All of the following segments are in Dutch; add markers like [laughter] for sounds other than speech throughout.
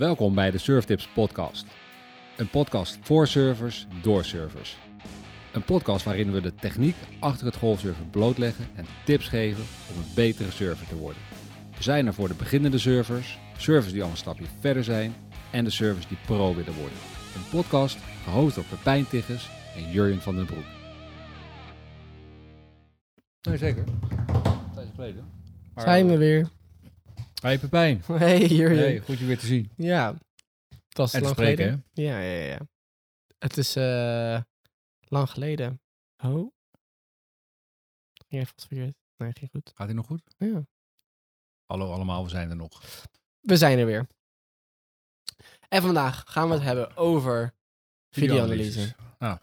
Welkom bij de Surftips podcast. Een podcast voor surfers, door surfers. Een podcast waarin we de techniek achter het golfsurfen blootleggen en tips geven om een betere surfer te worden. We zijn er voor de beginnende surfers, surfers die al een stapje verder zijn en de surfers die pro willen worden. Een podcast gehost door Pepijn Tigges en Jurjen van den Broek. Nee, zeker. Tijd geleden. Maar, Zijn we weer. Hey Pepijn. [laughs] Hey, Jurjen. Hey, goed je weer te zien. Ja, En te lang spreken, geleden. Ja, ja, ja. Het is eh, lang geleden. Oh. Ging even wat verkeerd. Nee, ging goed. Gaat hij nog goed? Ja. Hallo allemaal, we zijn er nog. We zijn er weer. En vandaag gaan we het hebben over videoanalyse.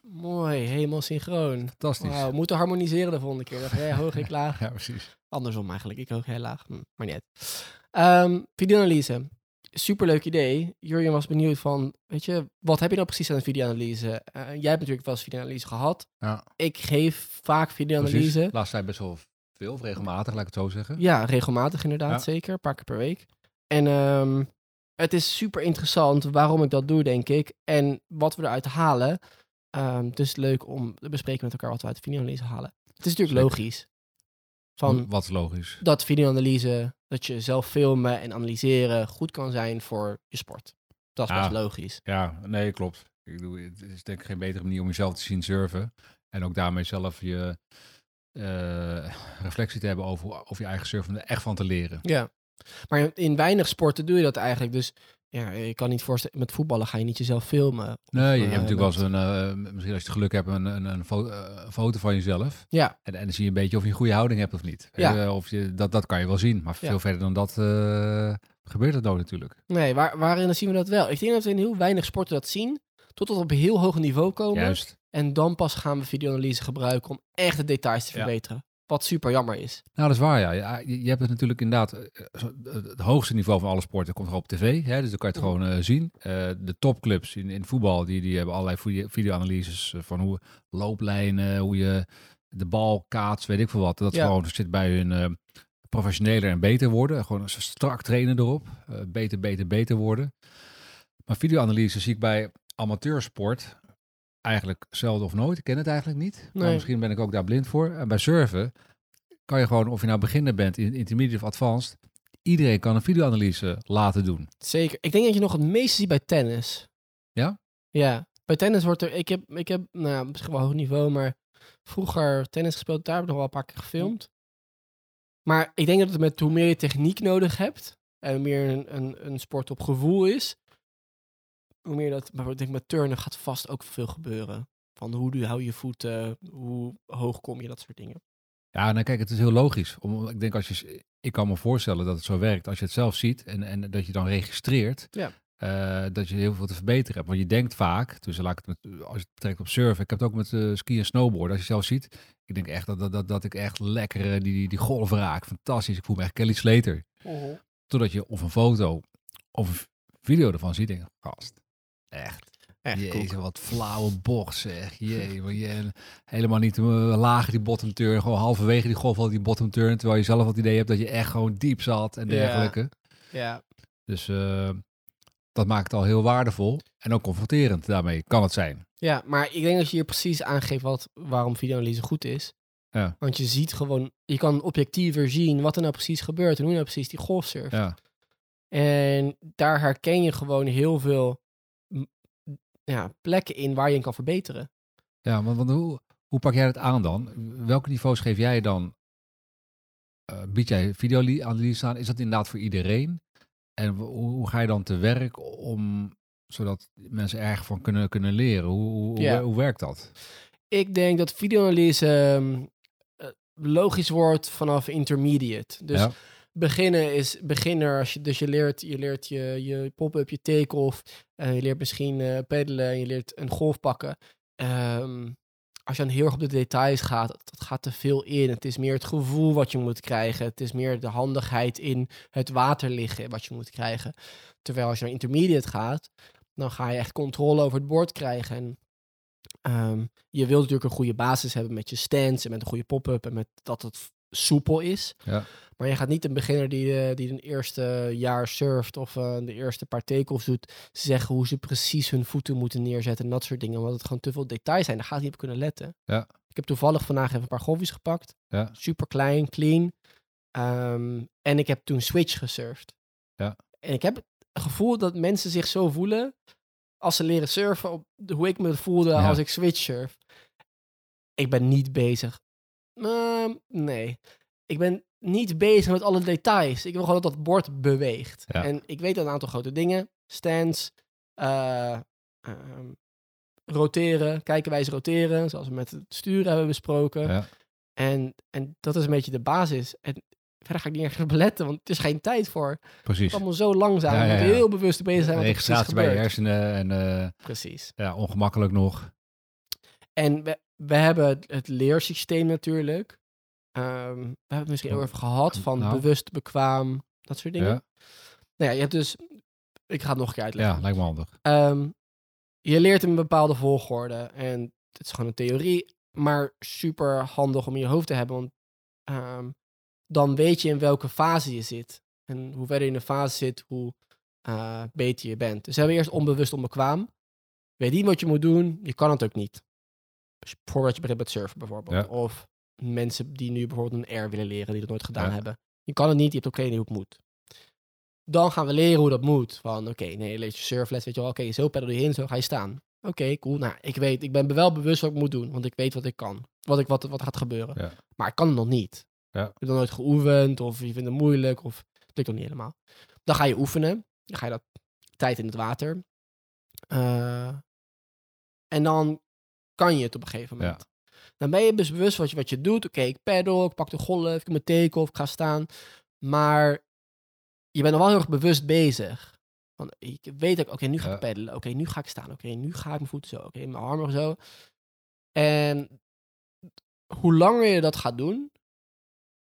Mooi, helemaal synchroon. Fantastisch. Wauw, we moeten harmoniseren de volgende keer. Dat jij hoog, ik laag. [laughs] Ja, precies. Andersom eigenlijk. Ik ook heel laag. Hm, maar niet Ehm, videoanalyse. Superleuk idee. Jurjen was benieuwd van, weet je, wat heb je nou precies aan een videoanalyse? Eh, jij hebt natuurlijk wel eens videoanalyse gehad. Ja, Ik geef vaak videoanalyse. Laatst tijd best wel veel, of regelmatig, laat ik het zo zeggen. Ja, regelmatig inderdaad, Ja. zeker. Een paar keer per week. En ehm, het is super interessant waarom ik dat doe, denk ik. En wat we eruit halen. Ehm dus leuk om te bespreken met elkaar wat we uit de videoanalyse halen. Het is natuurlijk Zeker. logisch. Van, Wat is logisch. dat videoanalyse, dat je zelf filmen en analyseren goed kan zijn voor je sport. Dat is Ja. best logisch. Ja, nee, klopt. Ik bedoel, het is denk ik geen betere manier om jezelf te zien surfen. En ook daarmee zelf je eh, reflectie te hebben over of je eigen surfen er echt van te leren. Ja. Maar in weinig sporten doe je dat eigenlijk. Dus ja, je kan niet voorstellen, met voetballen ga je niet jezelf filmen. Nee, je eh, hebt natuurlijk wel eens een, eh, misschien als je het geluk hebt, een, een, een, eh, foto van jezelf. Ja, En, en dan zie je een beetje of je een goede houding hebt of niet. Ja. Of je, dat, dat kan je wel zien. Maar Ja. veel verder dan dat gebeurt het nooit natuurlijk. nee, waar, waarin zien we dat wel? Ik denk dat we in heel weinig sporten dat zien. Totdat we op een heel hoog niveau komen. Juist. En dan pas gaan we videoanalyse gebruiken om echt de details te verbeteren. Wat super jammer is. Nou, dat is waar, ja. ja je, hebt het natuurlijk inderdaad... eh, zo- Het hoogste niveau van alle sporten komt gewoon op tv. Hè? Dus dan kan je het gewoon eh, zien. Eh, de topclubs in, in voetbal, die, die hebben allerlei video- videoanalyses eh, van hoe looplijnen, hoe je de bal kaatst, weet ik veel wat. Dat Ja. gewoon zit bij hun eh, professioneler en beter worden. Gewoon strak trainen erop. Eh, beter, beter, beter worden. Maar videoanalyse zie ik bij amateursport eigenlijk zelden of nooit. Ik ken het eigenlijk niet. Maar misschien ben ik ook daar blind voor. En bij surfen kan je gewoon, of je nou beginner bent, in intermediate of advanced, iedereen kan een videoanalyse laten doen. Zeker. Ik denk dat je nog het meeste ziet bij tennis. Ja? Ja. Bij tennis wordt er... Ik heb, ik heb nou ja, misschien wel hoog niveau, maar vroeger tennis gespeeld. Daar heb ik nog wel een paar keer gefilmd. Maar ik denk dat het met hoe meer je techniek nodig hebt... en meer een, een, een sport op gevoel is... hoe meer dat... Maar ik denk met turnen gaat vast ook veel gebeuren. Van hoe doe- hou je voeten, hoe hoog kom je, dat soort dingen. Ja, nou kijk, het is heel logisch. Om, ik denk als je, ik kan me voorstellen dat het zo werkt als je het zelf ziet en, en dat je dan registreert. Ja. eh, dat je heel veel te verbeteren hebt. Want je denkt vaak, dus laat ik het met, als je het betrekt op surfen, ik heb het ook met uh, ski en snowboard. Als je zelf ziet, ik denk echt dat, dat, dat, dat ik echt lekker uh, die, die, golf raak. Fantastisch. Ik voel me echt Kelly Slater. Totdat je of een foto of een video ervan ziet, denk ik, gast, echt. Echt Jezus, wat flauwe bocht zeg. Jee, maar je, helemaal niet uh, lager die bottom turn. Gewoon halverwege die golf al die bottom turn. Terwijl je zelf het idee hebt dat je echt gewoon diep zat en dergelijke. Ja. ja. Dus uh, dat maakt het al heel waardevol. En ook confronterend daarmee kan het zijn. Ja, maar ik denk dat je hier precies aangeeft wat, waarom videoanalyse goed is. Ja. Want je ziet gewoon, je kan objectiever zien wat er nou precies gebeurt en hoe nou precies die golf surft. Ja. En daar herken je gewoon heel veel ja, plekken in waar je in kan verbeteren. Ja, want, want hoe, hoe pak jij dat aan dan? Welke niveaus geef jij dan? Uh, bied jij videoanalyse aan? Is dat inderdaad voor iedereen? En hoe, hoe, ga je dan te werk om zodat mensen erg van kunnen, kunnen leren? Hoe, hoe, hoe, werkt dat? Ik denk dat videoanalyse uh, logisch wordt vanaf intermediate. Dus ja. Beginnen is beginner. Als je, dus je leert je, leert je, je pop-up, je take-off. Uh, je leert misschien uh, pedalen en je leert een golf pakken. Um, als je dan heel erg op de details gaat, dat gaat te veel in. Het is meer het gevoel wat je moet krijgen. Het is meer de handigheid in het water liggen wat je moet krijgen. Terwijl als je naar intermediate gaat, dan ga je echt controle over het bord krijgen. En um, je wilt natuurlijk een goede basis hebben met je stance en met een goede pop-up en met dat het soepel is. Ja. Maar je gaat niet een beginner die, eh, die een eerste jaar surft of eh, de eerste paar takeoffs doet, zeggen hoe ze precies hun voeten moeten neerzetten en dat soort dingen. Omdat het gewoon te veel details zijn. Daar gaat hij niet op kunnen letten. Ja. Ik heb toevallig vandaag even een paar golfjes gepakt. Ja. Super klein, clean. Ehm, en ik heb toen switch gesurfd. Ja. En ik heb het gevoel dat mensen zich zo voelen als ze leren surfen op de, hoe ik me voelde Ja. als ik switch surf. Ik ben niet bezig. Ehm, nee. Ik ben niet bezig met alle details. Ik wil gewoon dat dat bord beweegt. Ja. En ik weet een aantal grote dingen. Stands, eh, ehm, roteren, kijkenwijze roteren, zoals we met het sturen hebben besproken. Ja. En, en dat is een beetje de basis. En verder ga ik niet ergens op letten, want het is geen tijd voor. Het Precies. is allemaal zo langzaam. Ja, ja, heel bewust bezig zijn precies Registratie bij je hersenen en eh, Precies. ja, ongemakkelijk nog. En we, we hebben het, het leersysteem natuurlijk. Ehm, we hebben het misschien heel even gehad van Nou. bewust, bekwaam, dat soort dingen. Ja, Nou ja, je hebt dus... Ik ga het nog een keer uitleggen. ja lijkt me handig. Ehm, je leert in een bepaalde volgorde. En het is gewoon een theorie, maar super handig om in je hoofd te hebben. Want ehm, dan weet je in welke fase je zit. En hoe verder je in de fase zit, hoe eh, beter je bent. Dus we hebben eerst onbewust onbekwaam. Weet niet wat je moet doen, je kan het ook niet. Voordat je begint met surfen bijvoorbeeld. Ja. Of mensen die nu bijvoorbeeld een R willen leren, die dat nooit gedaan Ja. hebben. Je kan het niet, je hebt ook geen idee hoe het moet. Dan gaan we leren hoe dat moet. Van oké, nee, je leert je surfles, weet je wel. Oké, zo peddel je in, zo ga je staan. Oké, cool. Nou, ik weet, ik ben wel bewust wat ik moet doen, want ik weet wat ik kan. Wat, ik, wat, wat gaat gebeuren. Ja. Maar ik kan het nog niet. Ja. Je hebt het nog nooit geoefend, of je vindt het moeilijk, of het lukt nog niet helemaal. Dan ga je oefenen. Dan ga je dat tijd in het water. Eh, en dan kan je het op een gegeven moment. Dan ben je dus bewust wat je, wat je doet. Oké, ik peddel, ik pak de golf, ik heb mijn take-off, ik ga staan. Maar je bent nog wel heel erg bewust bezig. Want ik weet ook, oké, nu ga ik Ja. peddelen. Oké, nu ga ik staan. Oké, nu ga ik mijn voeten zo. Oké, mijn armen zo. En hoe langer je dat gaat doen,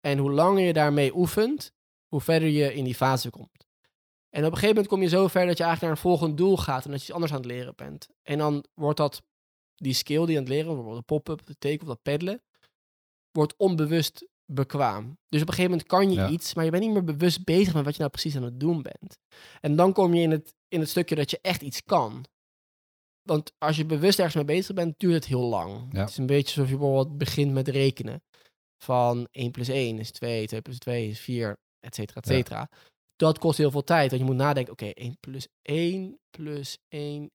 en hoe langer je daarmee oefent, hoe verder je in die fase komt. En op een gegeven moment kom je zo ver dat je eigenlijk naar een volgend doel gaat en dat je iets anders aan het leren bent. En dan wordt dat, die skill die je aan het leren, bijvoorbeeld de pop-up, de take of dat peddelen, wordt onbewust bekwaam. Dus op een gegeven moment kan je Ja. iets, maar je bent niet meer bewust bezig met wat je nou precies aan het doen bent. En dan kom je in het, in het stukje dat je echt iets kan. Want als je bewust ergens mee bezig bent, duurt het heel lang. Ja. Het is een beetje alsof je bijvoorbeeld begint met rekenen. Van 1 plus 1 is 2, 2 plus 2 is 4, et cetera, et Ja. cetera. Dat kost heel veel tijd. Want je moet nadenken, oké, 1 plus 1 plus 1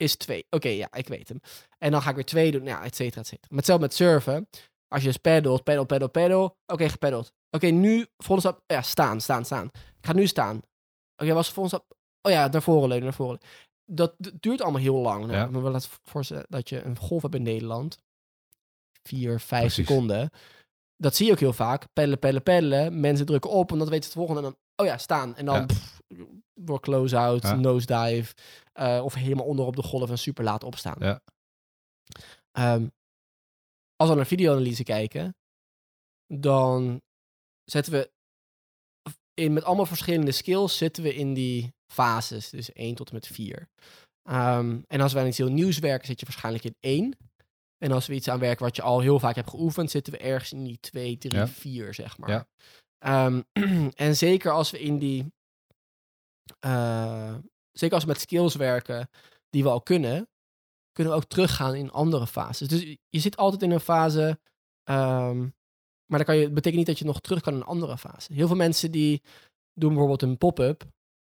is 2. Oké, ja, ik weet hem. En dan ga ik weer 2 doen, ja, et cetera, et cetera. Maar hetzelfde met surfen. Als je dus peddelt, peddel, peddel, peddel. Oké, gepeddeld. Oké, nu, volgende stap, ja, staan, staan, staan. Ik ga nu staan. Oké, was de volgende stap, oh ja, naar voren leunen, naar voren. Dat duurt allemaal heel lang. Nou, Ja. Wel laten voorstellen dat je een golf hebt in Nederland. Vier, vijf Precies. seconden. Dat zie je ook heel vaak. Peddelen, peddelen, peddelen. Mensen drukken op en dan weten ze het volgende. En dan, oh ja, staan. En dan Ja. pff, door close-out, Ja. nosedive. eh, of helemaal onder op de golf en super laat opstaan. Ja. Ehm, als we naar videoanalyse kijken, dan zetten we in, met allemaal verschillende skills zitten we in die fases. Dus 1 tot en met 4. Ehm, en als we aan iets heel nieuws werken, zit je waarschijnlijk in 1. En als we iets aan werken wat je al heel vaak hebt geoefend, zitten we ergens in die 2, 3, Ja. 4, zeg maar. Ja. Ehm, [clears throat] en zeker als we in die. Eh, zeker als we met skills werken die we al kunnen, kunnen we ook teruggaan in andere fases. Dus je- zit altijd in een fase. ehm, maar dat kan je, betekent niet dat je nog terug kan in een andere fase. Heel veel mensen die doen bijvoorbeeld een pop-up,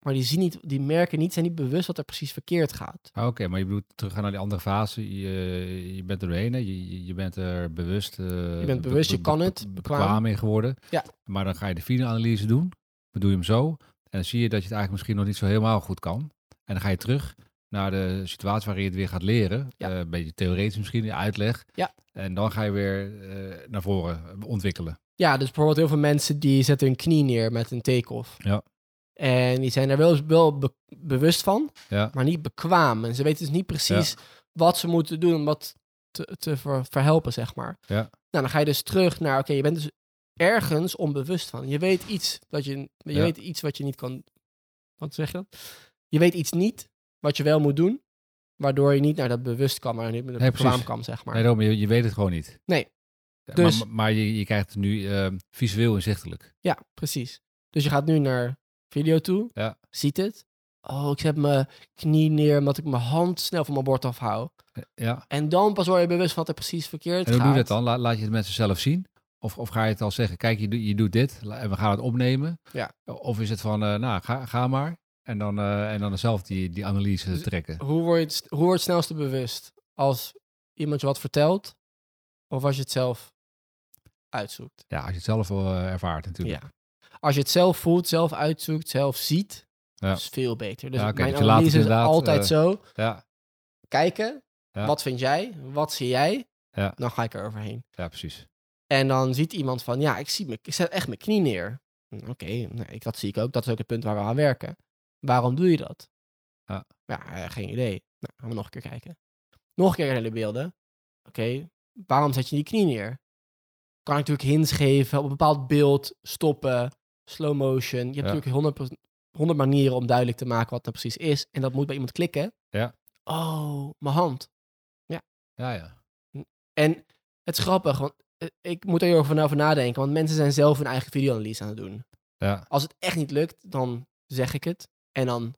maar die zien niet, die merken niet, zijn niet bewust wat er precies verkeerd gaat. Ah, Oké, maar je bedoelt teruggaan naar die andere fase. Je, je bent er doorheen? Je, je- bent er bewust. eh, Je bent bewust, je kan het, bekwaam. bekwaam in geworden. Ja. Maar dan ga je de videoanalyse doen. Doe je hem zo. En dan zie je dat je het eigenlijk misschien nog niet zo helemaal goed kan. En dan ga je terug naar de situatie waarin je het weer gaat leren. Ja. Eh, een beetje theoretisch misschien, de uitleg. Ja. En dan ga je weer eh, naar voren ontwikkelen. Ja, dus bijvoorbeeld heel veel mensen die zetten hun knie neer met een take-off. Ja. En die zijn er wel, wel be- bewust van, Ja, maar niet bekwaam. En ze weten dus niet precies wat ze moeten doen om dat te, te ver- verhelpen, zeg maar. Ja. Nou, dan ga je dus terug naar, oké, je bent dus ergens onbewust van. Je weet iets dat je, je Ja. weet iets wat je niet kan, wat zeg je dat? Je weet iets niet wat je wel moet doen, waardoor je niet naar dat bewust kan, maar niet Nee, bekwaam precies. kan, zeg maar. nee, daarom, je, je weet het gewoon niet. Nee. Dus- Maar, maar je, je krijgt het nu eh, visueel inzichtelijk. Ja, precies. Dus je gaat nu naar video toe, Ja. ziet het. Oh, ik zet mijn knie neer omdat ik mijn hand snel van mijn bord afhoud. Ja. En dan pas word je bewust van wat er precies verkeerd En hoe gaat. doe je dat dan? La- laat je het mensen zelf zien? Of, of ga je het al zeggen, kijk, je, doet- je doet dit en we gaan het opnemen? Ja. Of is het van, eh, nou, ga, ga maar. En dan, eh, en dan zelf die, die analyse Dus- trekken. Hoe word, je het, hoe word je het snelste bewust? Als iemand je wat vertelt of als je het zelf uitzoekt? Ja, als je het zelf eh, ervaart natuurlijk. Ja. Als je het zelf voelt, zelf uitzoekt, zelf ziet, Ja. is veel beter. Dus Ja, mijn dus analyse is altijd zo. Ja, Kijken, wat vind jij? Wat zie jij? Ja. Dan ga ik er overheen. ja, precies. En dan ziet iemand van, ja, ik, zie me, ik zet echt mijn knie neer. Hm, Oké, ik- dat zie ik ook. Dat is ook het punt waar we aan werken. Waarom doe je dat? Ja. Ja, eh, geen idee. Nou, gaan we nog een keer kijken. Nog een keer naar de beelden. Oké, waarom zet je die knie neer? Kan ik natuurlijk hints geven, op een bepaald beeld stoppen, slow motion. Je hebt Ja. natuurlijk 100, 100 manieren om duidelijk te maken wat dat precies is. En dat moet bij iemand klikken. Ja. Oh, mijn hand. Ja, ja. En het is grappig, want ik moet er heel erg over nadenken. Want mensen zijn zelf hun eigen videoanalyse aan het doen. ja. Als het echt niet lukt, dan zeg ik het. En dan,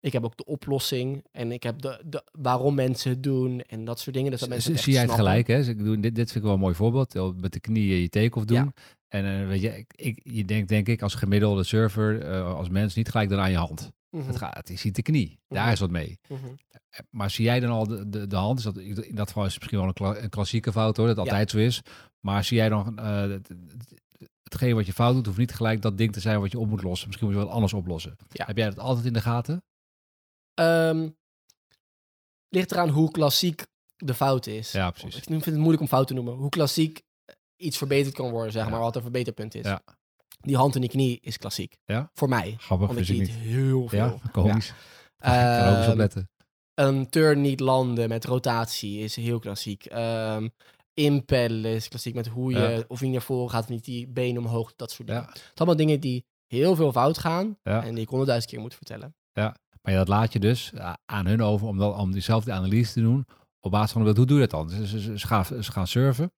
ik heb ook de oplossing. En ik heb de, de waarom mensen het doen. En dat soort dingen. Dus dat mensen het zie jij het snappen. gelijk, hè? Dus ik doe, dit, dit vind ik wel een mooi voorbeeld. Eh, Met de knieën je take-off doen. Ja. En eh, weet je, ik, ik, je denkt denk ik als gemiddelde server, eh, als mens, niet gelijk dan aan je hand. Mhm, Het gaat, je ziet de knie. Daar Mhm. is wat mee. mhm. Maar zie jij dan al de, de, de hand? Is dat, in dat geval is het misschien wel een, kla- een klassieke fout hoor, dat Ja. altijd zo is. Maar zie jij dan eh, het- het- hetgeen wat je fout doet, hoeft niet gelijk dat ding te zijn wat je op moet lossen. Misschien moet je wat anders oplossen. Ja. Heb jij dat altijd in de gaten? Ehm, ligt eraan hoe klassiek de fout is. Ja, precies. Ik vind het moeilijk om fout te noemen. Hoe klassiek iets verbeterd kan worden, zeg Ja. maar. Wat een verbeterpunt is. Ja. Die hand in die knie is klassiek. Ja? Voor mij. Grappig, Want ik zie het heel veel. Ja, [laughs] komisch. Ehm, letten. Een turn niet landen met rotatie is heel klassiek. Inpeddelen is klassiek met hoe je, Ja. of je naar voren gaat of niet, die benen omhoog, dat soort dingen. Het zijn allemaal dingen die heel veel fout gaan en die ik honderdduizend keer moet vertellen. Maar ja, dat laat je dus eh, aan hun over om, dan, om diezelfde analyse te doen. Op basis van, hoe doe je dat dan? Ze, ze, ze, gaan, ze gaan surfen.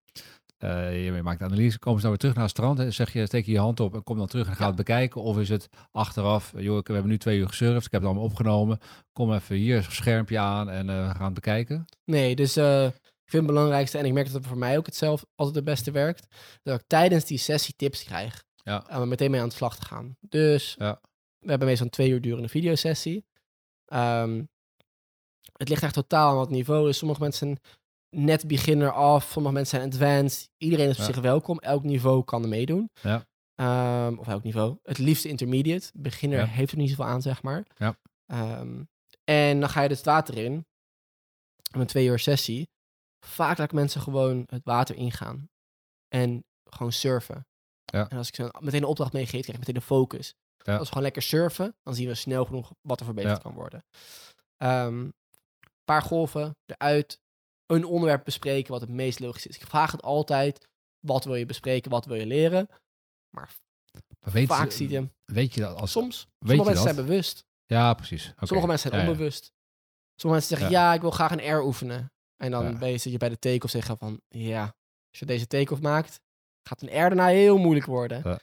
Eh, je maakt analyse, komen ze dan weer terug naar het strand. En zeg je, steek je je hand op en kom dan terug en ga het bekijken. Of is het achteraf, joh, ik- we hebben nu twee uur gesurfd, ik heb het allemaal opgenomen. Kom even hier, een schermpje aan en eh, we gaan het bekijken. Nee, dus eh, ik vind het belangrijkste, en ik merk dat het voor mij ook het zelf altijd het beste werkt, dat ik tijdens die sessie tips krijg. Ja. Om er meteen mee aan de slag te gaan. Dus Ja. we hebben meestal een twee uur durende videosessie. Ehm het ligt echt totaal aan wat niveau is. Sommige mensen net beginner af, sommige mensen zijn advanced. Iedereen is op Ja. zich welkom. Elk niveau kan er meedoen. Ja. Ehm, of elk niveau. Het liefste intermediate. Beginner Ja. heeft er niet zoveel aan, zeg maar. Ja. Ehm, en dan ga je dus het water in. Een twee uur sessie. Vaak laat ik mensen gewoon het water ingaan. En gewoon surfen. Ja. En als ik ze meteen een opdracht meegeef, krijg ik meteen de focus. Ja. Als we gewoon lekker surfen, dan zien we snel genoeg wat er verbeterd kan worden. Een paar golven eruit. Een onderwerp bespreken wat het meest logisch is. Ik vraag het altijd. Wat wil je bespreken? Wat wil je leren? Maar Maar weet, vaak zie je... weet je dat als... Soms. weet Sommige je mensen dat? zijn bewust. Ja, precies. Oké. Sommige mensen zijn Ja, onbewust. Sommige mensen zeggen, ja. ik wil graag een air oefenen. En dan Ja. ben je, zit je bij de take-off zeggen van, ja, als je deze take-off maakt, gaat een air daarna heel moeilijk worden. Ja.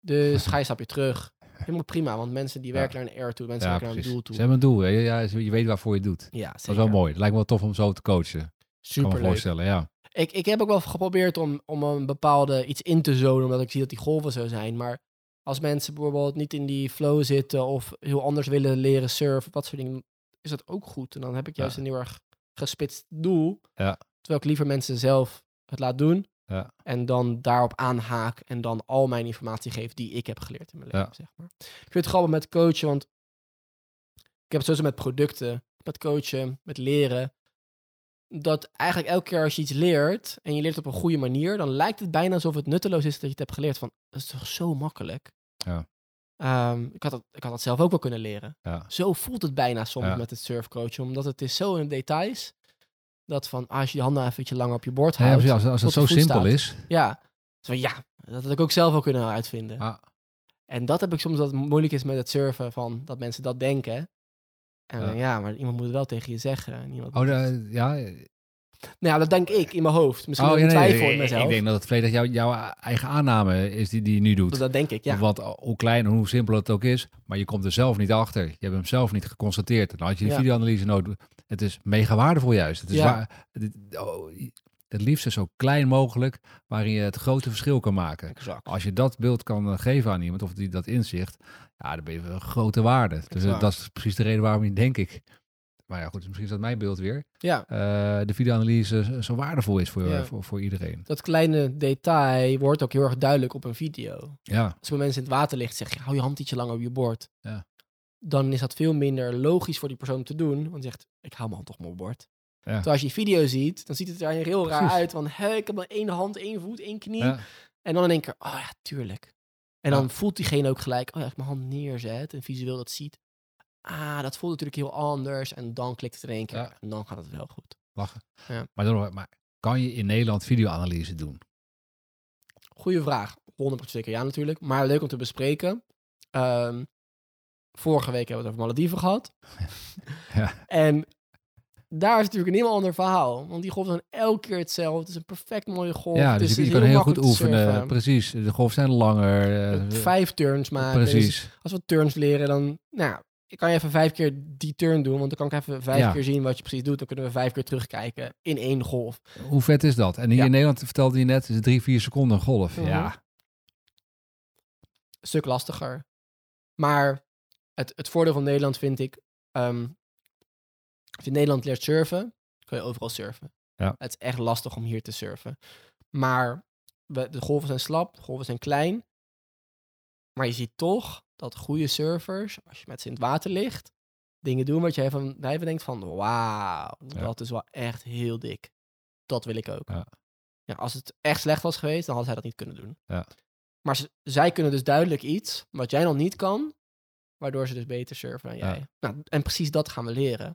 Dus [laughs] ga je een stapje terug. Helemaal prima, want mensen die werken naar een air toe, mensen werken naar een precies. doel toe. Ze hebben een doel. hè. Ja, je weet waarvoor je het doet. Ja, Dat is wel mooi. Het lijkt me wel tof om zo te coachen. Kan Super me voorstellen, ja. Ik, ik heb ook wel geprobeerd om, om een bepaalde iets in te zonen, omdat ik zie dat die golven zo zijn. Maar als mensen bijvoorbeeld niet in die flow zitten of heel anders willen leren surfen, dat soort dingen, is dat ook goed. En dan heb ik juist Ja. een heel erg gespitst doel. Ja. Terwijl ik liever mensen zelf het laat doen. Ja. En dan daarop aanhaak en dan al mijn informatie geef die ik heb geleerd in mijn leven, zeg maar. Ik vind het grappig met coachen, want ik heb het sowieso met producten, met coachen, met leren. Dat eigenlijk elke keer als je iets leert en je leert op een goede manier, dan lijkt het bijna alsof het nutteloos is dat je het hebt geleerd. Van, dat is toch zo makkelijk? Ja. Ehm, ik, had dat, ik had dat zelf ook wel kunnen leren. Ja. Zo voelt het bijna soms Ja. met het surfcoachen, omdat het is zo in de details. Dat van, ah, als je je handen even ietsje langer op je bord Ja, houdt. precies. als, als het zo simpel staat. is. Ja. Zo, ja, dat had ik ook zelf wel kunnen uitvinden. Ah, En dat heb ik soms dat het moeilijk is met het surfen, van dat mensen dat denken. En Ja. ja. maar iemand moet het wel tegen je zeggen. en iemand oh, de- ja. Nou ja, dat denk ik in mijn hoofd. Misschien Oh, een nee, twijfel in mezelf. Ik denk dat het volledig jouw, jouw eigen aanname is die, die je nu doet. dat, dat denk ik, ja. Want hoe klein en hoe simpel het ook is, maar je komt er zelf niet achter. Je hebt hem zelf niet geconstateerd. Dan had je die Ja. videoanalyse nodig. Het is mega waardevol juist. Het is Ja. waar, het, liefst zo klein mogelijk, waarin je het grote verschil kan maken. Exact. Als je dat beeld kan eh, geven aan iemand, of die dat inzicht, ja, dan ben je een grote waarde. Dus eh, dat is precies de reden waarom je, denk ik, maar ja goed, misschien is dat mijn beeld weer, Ja, eh, de videoanalyse zo waardevol is voor, Ja. voor, voor iedereen. dat kleine detail wordt ook heel erg duidelijk op een video. Ja, Als met mensen in het water ligt, zeg je, hou je hand ietsje langer op je bord. Ja. Dan is dat veel minder logisch voor die persoon te doen. Want zegt, ik hou mijn hand toch maar op mijn bord. Ja. Terwijl als je video ziet, dan ziet het er heel raar uit. Van, hé, ik heb maar één hand, één voet, één knie. ja, En dan in één keer, oh ja, tuurlijk. En Ja. dan voelt diegene ook gelijk, oh ja, als ik mijn hand neerzet en visueel dat ziet. Ah, dat voelt natuurlijk heel anders. En dan klikt het in één keer. En dan gaat het wel goed. lachen. Ja. Maar, dan, maar kan je in Nederland videoanalyse doen? Goeie vraag. 100% zeker ja natuurlijk. Maar leuk om te bespreken. Ehm, vorige week hebben we het over Malediven gehad. [laughs] Ja. En daar is natuurlijk een heel ander verhaal. Want die golf zijn elke keer hetzelfde. Het is een perfect mooie golf. Ja, dus is- je, is kan heel goed oefenen. Precies. De golven zijn langer. eh, Vijf turns maken. Dus precies. als we turns leren, dan nou, ik kan je even vijf keer die turn doen. Want dan kan ik even vijf Ja. keer zien wat je precies doet. Dan kunnen we vijf keer terugkijken in één golf. Hoe vet is dat? En hier Ja. in Nederland vertelde je net, is het drie, vier seconden een golf. Mhm. Ja, Een stuk lastiger. Maar het, het voordeel van Nederland vind ik... ehm, als je in Nederland leert surfen, kun je overal surfen. Ja. Het is echt lastig om hier te surfen. Maar we, de golven zijn slap, de golven zijn klein. Maar je ziet toch dat goede surfers, als je met ze in het water ligt, dingen doen wat jij van even denkt van, wauw, Ja. dat is wel echt heel dik. Dat wil ik ook. Ja. Ja, als het echt slecht was geweest, dan had zij dat niet kunnen doen. Ja. Maar ze- zij kunnen dus duidelijk iets wat jij nog niet kan, waardoor ze dus beter surfen dan jij. Nou, en precies dat gaan we leren.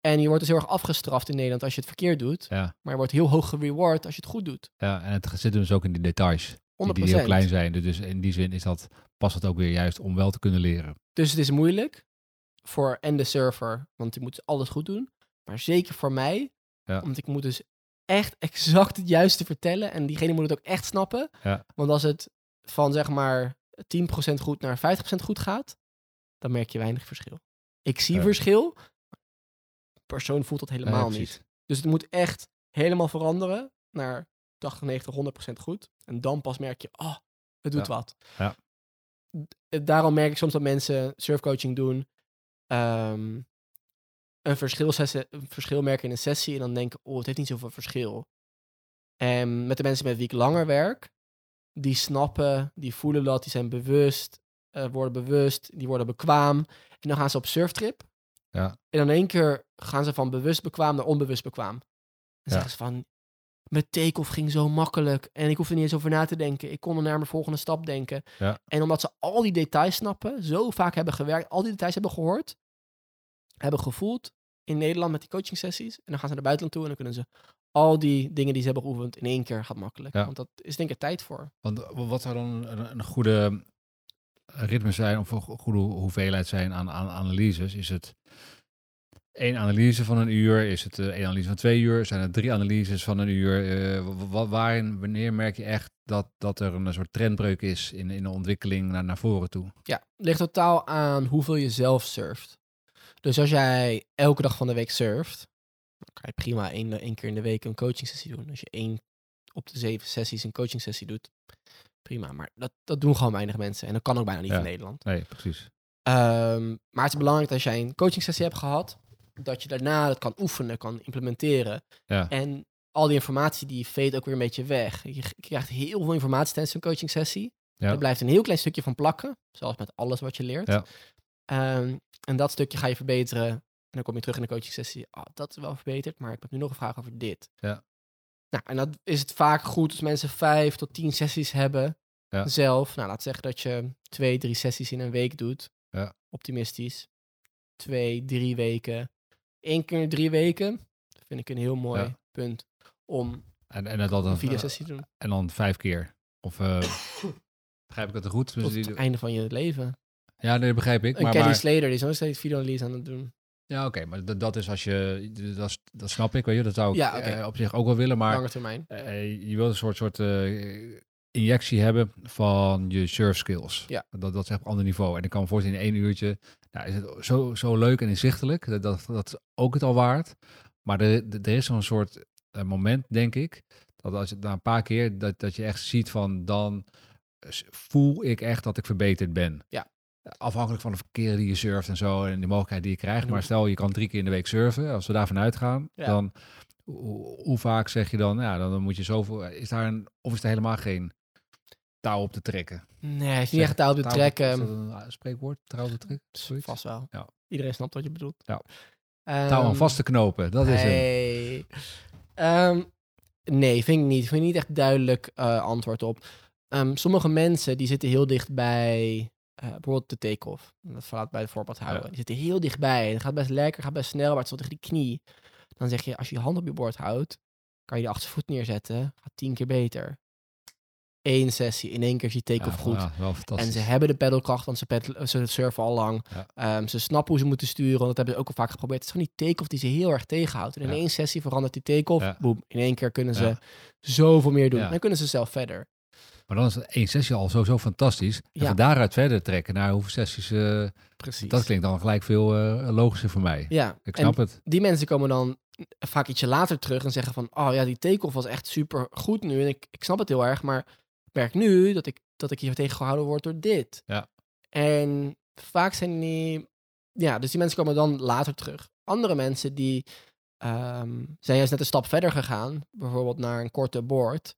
En je wordt dus heel erg afgestraft in Nederland als je het verkeerd doet, ja, maar je wordt heel hoog gereward als je het goed doet. 100%. ja. En het zit dus ook in die details. Die, die heel klein zijn. Dus in die zin is dat, past het ook weer juist om wel te kunnen leren. Dus het is moeilijk voor en de surfer, want die moet alles goed doen. Maar zeker voor mij, Ja. want ik moet dus echt exact het juiste vertellen. En diegene moet het ook echt snappen. Ja. Want als het van zeg maar 10% goed naar 50% goed gaat, dan merk je weinig verschil. Ik zie Ja. verschil, persoon voelt dat helemaal Ja, niet. Dus het moet echt helemaal veranderen naar 80, 90, 100% goed. En dan pas merk je, oh, het doet Ja. wat. Ja. D- Daarom merk ik soms dat mensen surfcoaching doen, ehm, een, verschil een verschil merken in een sessie en dan denken, oh, het heeft niet zoveel verschil. En met de mensen met wie ik langer werk, die snappen, die voelen dat, die zijn bewust, eh, worden bewust, die worden bekwaam. En dan gaan ze op surftrip. Ja. En dan in één keer gaan ze van bewust bekwaam naar onbewust bekwaam. En Ja. zeggen ze van, mijn take-off ging zo makkelijk. En ik hoefde niet eens over na te denken. Ik kon er naar mijn volgende stap denken. Ja. En omdat ze al die details snappen, zo vaak hebben gewerkt, al die details hebben gehoord, hebben gevoeld in Nederland met die coaching sessies. En dan gaan ze naar buitenland toe en dan kunnen ze al die dingen die ze hebben geoefend in één keer gaat makkelijk. Ja. Want dat is denk ik tijd voor. Want wat zou dan een, een goede ritme zijn of een go- goede hoeveelheid zijn aan, analyses? Is het één analyse van een uur? Is het eh, één analyse van twee uur? Zijn het drie analyses van een uur? Eh, wa- wa- waarin, wanneer merk je echt dat, dat er een soort trendbreuk is in, in de ontwikkeling naar, naar voren toe? Ja, ligt totaal aan hoeveel je zelf surft. Dus als jij elke dag van de week surft, dan kan je prima één, één keer in de week een coaching sessie doen. Als je één op de zeven sessies een coaching sessie doet, prima. Maar dat, dat doen gewoon weinig mensen. En dat kan ook bijna niet Ja. in Nederland. Nee, precies. Ehm, maar het is belangrijk dat als jij een coaching sessie hebt gehad, dat je daarna dat kan oefenen, kan implementeren. Ja, En al die informatie die veet ook weer een beetje weg. Je je krijgt heel veel informatie tijdens een coaching sessie. Ja. Er blijft een heel klein stukje van plakken, zoals met alles wat je leert. Ja. Ehm, en dat stukje ga je verbeteren. En dan kom je terug in de coaching sessie. Ah, dat is wel verbeterd, maar ik heb nu nog een vraag over dit. Ja. Nou, en dat is het vaak goed als mensen vijf tot tien sessies hebben Ja. zelf. Nou, laat zeggen dat je twee, drie sessies in een week doet. Ja. Optimistisch. Twee, drie weken. Eén keer in drie weken. Dat vind ik een heel mooi Ja. punt om en, en dat dan, een eh, videosessie te doen. en dan vijf keer. Of eh, [coughs] begrijp ik het er goed? Dus Tot het einde van je leven. ja, nee, dat begrijp ik. Een Maar, Kelly maar, Slater die is nog steeds videoanalyse aan het doen. Ja, oké, maar dat, dat is als je, dat, dat snap ik, weet je, dat zou ik Ja, eh, op zich ook wel willen, maar Lange termijn. eh, je wil een soort, soort eh, injectie hebben van je surf skills. Ja. Dat, dat is echt op een ander niveau. En ik kan me voorstellen, in één uurtje nou, is het zo, zo leuk en inzichtelijk, dat, dat, dat is ook het al waard. Maar er, er is zo'n soort eh, moment, denk ik, dat als je na een paar keer, dat, dat je echt ziet van, dan voel ik echt dat ik verbeterd ben. Ja. Afhankelijk van de verkeer die je surft en zo en de mogelijkheid die je krijgt. En Maar stel, je kan drie keer in de week surfen. Als we daarvan uitgaan, Ja. dan hoe, hoe vaak zeg je dan, ja, dan moet je zoveel, is daar een, of is er helemaal geen touw op te trekken? Nee, het is niet echt touw te Touw- trekken. Is dat een uh, spreekwoord? Touw op te trekken? Vast wel. Ja. Iedereen snapt wat je bedoelt. Ja. Touw aan Ehm, vast te knopen, dat is hem. nee. Ehm, nee, vind ik niet. Vind ik niet echt duidelijk eh, antwoord op. Ehm, sommige mensen die zitten heel dicht bij eh, bijvoorbeeld de take-off. Dat verlaat bij het voorbeeld houden. Ja. Die zitten heel dichtbij. Het gaat best lekker, gaat best snel, maar het is wel tegen die knie. Dan zeg je, als je je hand op je bord houdt, kan je de achtervoet neerzetten. Gaat tien keer beter. Eén sessie, in één keer is die take-off Ja, goed. Ja. En ze hebben de pedalkracht, want ze, ze surfen al lang. Ehm, ze snappen hoe ze moeten sturen, want dat hebben ze ook al vaak geprobeerd. Het is gewoon die take-off die ze heel erg tegenhoudt. En in één sessie verandert die take-off. Boem, in één keer kunnen ze zoveel meer doen. Dan kunnen ze zelf verder. Maar dan is één sessie al sowieso fantastisch. En Ja. van daaruit verder trekken naar hoeveel sessies, eh, Precies. dat klinkt dan gelijk veel eh, logischer voor mij. Ja, Ik en snap het. die mensen komen dan vaak ietsje later terug en zeggen van... Oh ja, die take-off was echt super goed nu. En ik, ik snap het heel erg, maar ik merk nu dat ik, dat ik hier tegengehouden word door dit. Ja. En vaak zijn die... Ja, dus die mensen komen dan later terug. Andere mensen die ehm, zijn juist net een stap verder gegaan. Bijvoorbeeld naar een korte board.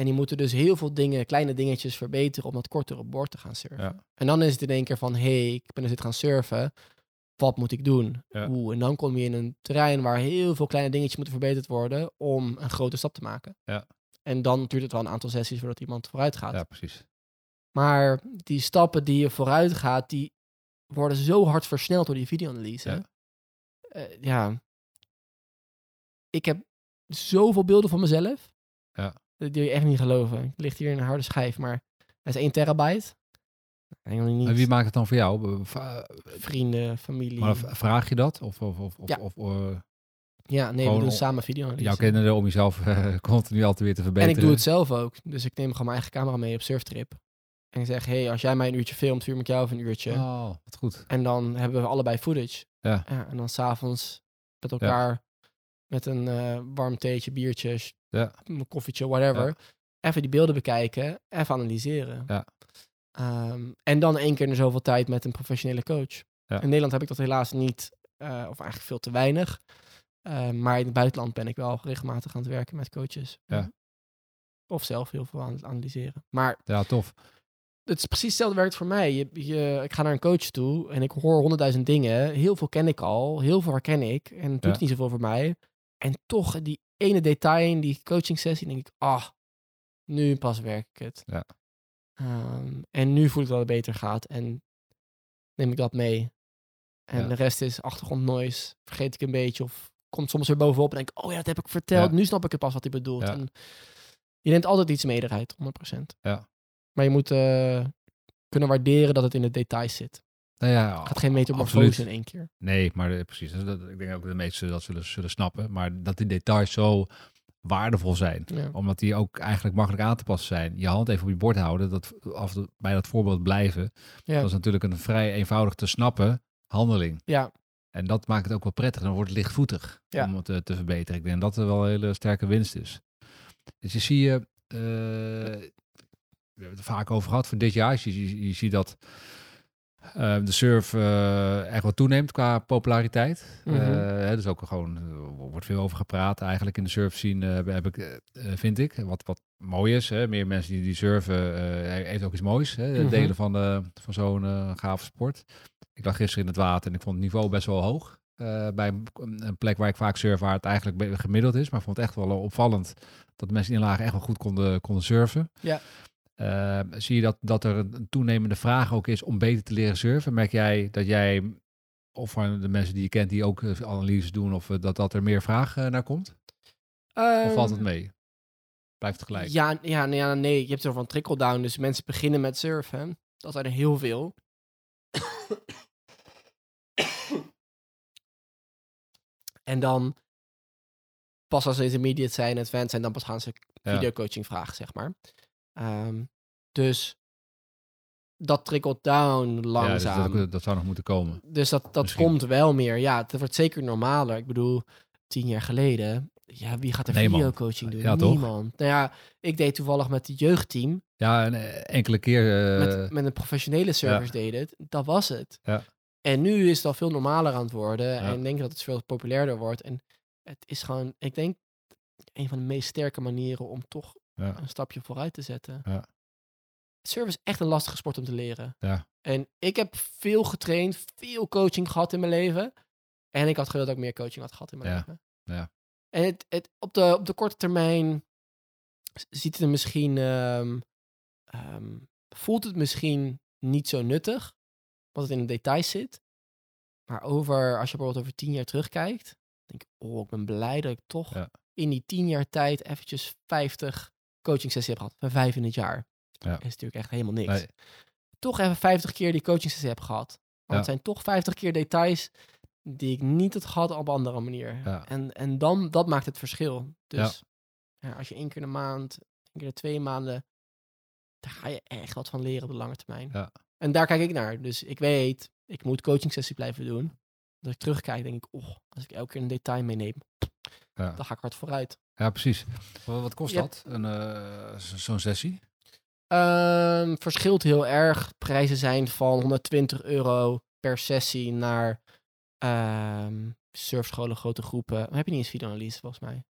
En die moeten dus heel veel dingen, kleine dingetjes verbeteren om dat kortere board te gaan surfen. Ja. En dan is het in één keer van, hé, hey, ik ben dus dit gaan surfen. Wat moet ik doen? Ja. Oeh, en dan kom je in een terrein waar heel veel kleine dingetjes moeten verbeterd worden om een grote stap te maken. Ja. En dan duurt het wel een aantal sessies voordat iemand vooruit gaat. Ja, precies. Maar die stappen die je vooruit gaat, die worden zo hard versneld door die videoanalyse. Ja. Eh, ja. Ik heb zoveel beelden van mezelf. Ja. Dat wil je echt niet geloven. Het ligt hier in een harde schijf, maar dat is 1 terabyte. Niet. En wie maakt het dan voor jou? Vrienden, familie. Maar vraag je dat? Of, of, of, Ja. of eh, ja, nee, we doen om- samen videoanalyse. jouw kinderen om jezelf eh, [laughs] continu altijd weer te En verbeteren? ik doe het zelf ook. Dus ik neem gewoon mijn eigen camera mee op surftrip. En ik zeg, hey, als jij mij een uurtje filmt, film ik jou een uurtje. Oh, wat goed. En dan hebben we allebei footage. Ja. en dan s'avonds met elkaar met een eh, warm theetje, biertjes, Ja. een koffietje, whatever. Even die beelden bekijken, even analyseren. Ja. Ehm, en dan één keer in zoveel tijd met een professionele coach. In Nederland heb ik dat helaas niet, eh, of eigenlijk veel te weinig. Eh, maar in het buitenland ben ik wel regelmatig aan het werken met coaches. Ja. Of zelf heel veel aan het analyseren. Maar Ja, tof. het is precies hetzelfde werkt voor mij. Je, je, ik ga naar een coach toe en ik hoor honderdduizend dingen. Heel veel ken ik al, heel veel herken ik. En het doet niet zoveel voor mij. En toch, die ene detail in die coaching sessie, denk ik, ah, nu pas werk ik het. Ja. Ehm, en nu voel ik dat het beter gaat en neem ik dat mee. En Ja. de rest is achtergrond noise, vergeet ik een beetje of komt soms weer bovenop en denk ik, oh ja, dat heb ik verteld. Ja. Nu snap ik het pas wat hij bedoelt. En je neemt altijd iets mee eruit, 100%. Ja. Maar je moet eh, kunnen waarderen dat het in de details zit. Nou ja, Het gaat geen metamorfose in één keer. Nee, maar eh, precies. Dat, dat- ik denk ook dat de meesten dat zullen, zullen snappen. Maar dat die details zo waardevol zijn. Ja. Omdat die ook eigenlijk makkelijk aan te passen zijn. Je hand even op je bord houden. Dat, af, bij dat voorbeeld blijven. Ja. Dat is natuurlijk een vrij eenvoudig te snappen handeling. ja, En dat maakt het ook wel prettig. Dan wordt het lichtvoetig Ja. om het eh, te verbeteren. Ik denk dat er wel een hele sterke winst is. Dus je zie je... eh, we hebben het er vaak over gehad voor dit jaar. Je, je, je ziet dat eh, de surf eh, echt wat toeneemt qua populariteit. Mhm. Eh, dus ook gewoon, er wordt veel over gepraat eigenlijk in de surf scene, eh, heb ik, vind ik. Wat, wat mooi is, hè. meer mensen die, die surfen, heeft ook iets moois. Hè. Mhm. Delen van, van zo'n gave sport. Ik lag gisteren in het water en ik vond het niveau best wel hoog. bij een, een plek waar ik vaak surf, waar het eigenlijk gemiddeld is. Maar ik vond het echt wel opvallend dat mensen in lagen echt wel goed konden, konden surfen. Ja. Eh, zie je dat, dat er een toenemende vraag ook is om beter te leren surfen? Merk jij dat jij, of van de mensen die je kent die ook eh, analyses doen, of eh, dat, dat er meer vraag eh, naar komt? Of valt het Ehm, mee? Blijft het gelijk? Ja, ja, nee, ja, nee, je hebt er van trickle-down. Dus mensen beginnen met surfen. Dat zijn er heel veel. En dan, pas als ze intermediate zijn, advanced zijn, dan pas gaan ze videocoaching vragen, zeg maar. Ehm, dus dat trickelt down Ja, dus langzaam. dat, dat zou nog moeten komen. Dus dat, dat Misschien. komt wel meer. Ja, het wordt zeker normaler. Ik bedoel, tien jaar geleden, ja, wie gaat er Nee, man. videocoaching doen? Ja, toch? Niemand. Nou ja, ik deed toevallig met het jeugdteam, Ja, en eh, enkele keer... eh, met, met een professionele service deed het. Dat was het. Ja. En nu is het al veel normaler aan het worden. Ja. En ik denk dat het veel populairder wordt. En het is gewoon, ik denk, een van de meest sterke manieren om toch Ja. een stapje vooruit te zetten. Ja. Surf is echt een lastige sport om te leren. Ja. En ik heb veel getraind, veel coaching gehad in mijn leven. En ik had gewild dat ik meer coaching had gehad in mijn Ja. leven. Ja. En het, het, op, de, op de korte termijn ziet het er misschien, ehm, ehm, voelt het misschien niet zo nuttig, wat het in de details zit. Maar over, als je bijvoorbeeld over tien jaar terugkijkt, denk ik, oh, ik ben blij dat ik toch Ja. in die tien jaar tijd eventjes 50 coaching sessies heb gehad. Van vijf in het jaar. Ja. Dat is natuurlijk echt helemaal niks. Nee. Toch even 50 keer die coaching sessie heb gehad. Want Ja. het zijn toch 50 keer details die ik niet had gehad op een andere manier. Ja. En, en dan, dat maakt het verschil. Dus ja. als je één keer de maand, één keer in de twee maanden, daar ga je echt wat van leren op de lange termijn. Ja. En daar kijk ik naar. Dus ik weet, ik moet coaching sessie blijven doen. Als ik terugkijk, denk ik, oh, als ik elke keer een detail meeneem, Ja. dan ga ik hard vooruit. Ja, precies. Wat, kost Ja. dat, een, eh, zo- zo'n sessie? Ehm, verschilt heel erg. Prijzen zijn van 120 euro per sessie naar ehm surfscholen, grote groepen. Dan heb je niet eens videoanalyse volgens mij.